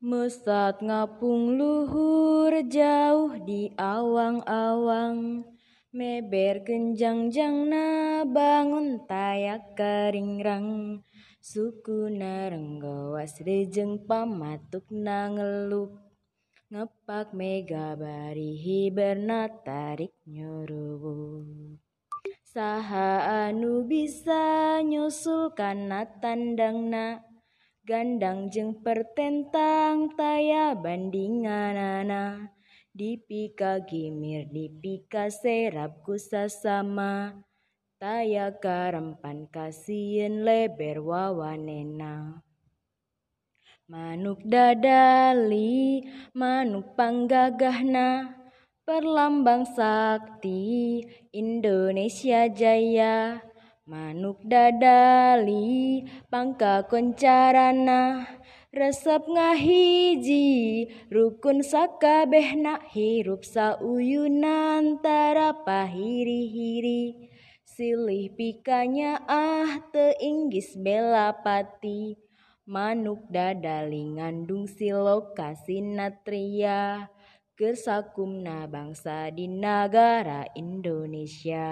Mesat ngapung luhur jauh di awang-awang. Meber genjang jang na bangun tayak karingrang Suku narenggawas rejeng pamatuk na ngeluk Ngepak mega barihi bernatarik nyuruh Saha anu bisa nyusulkan na tandang na Gandang jeng pertentang taya bandinganana. Dipika gimir dipika serap kusasama. Taya karempan kasien leber wawanena. Manuk dadali, manuk panggagahna. Perlambang sakti Indonesia Jaya Manuk dadali pangka koncarana resep ngahiji rukun sakabehna hirup sauyunan tara pahiri-hiri. Silih pikanya ah teinggis belapati. Manuk dadali ngandung siloka sinatria kersakumna bangsa di negara Indonesia